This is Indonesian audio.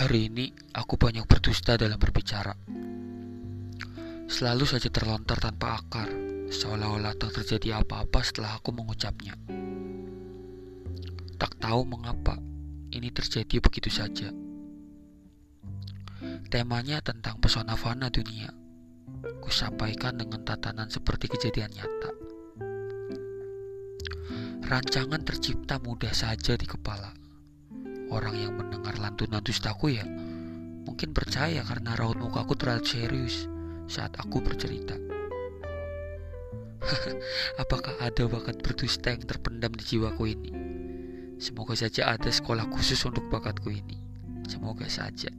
Hari ini aku banyak berdusta dalam berbicara. Selalu saja terlontar tanpa akar, seolah-olah tak terjadi apa-apa setelah aku mengucapnya. Tak tahu mengapa ini terjadi begitu saja. Temanya tentang pesona fana dunia. Kusampaikan dengan tatanan seperti kejadian nyata. Rancangan tercipta mudah saja di kepala orang yang mendengar lantunan dustaku ya mungkin percaya karena raut mukaku terlalu serius saat aku bercerita. Apakah ada bakat berdusta yang terpendam di jiwaku ini? Semoga saja ada sekolah khusus untuk bakatku ini. Semoga saja.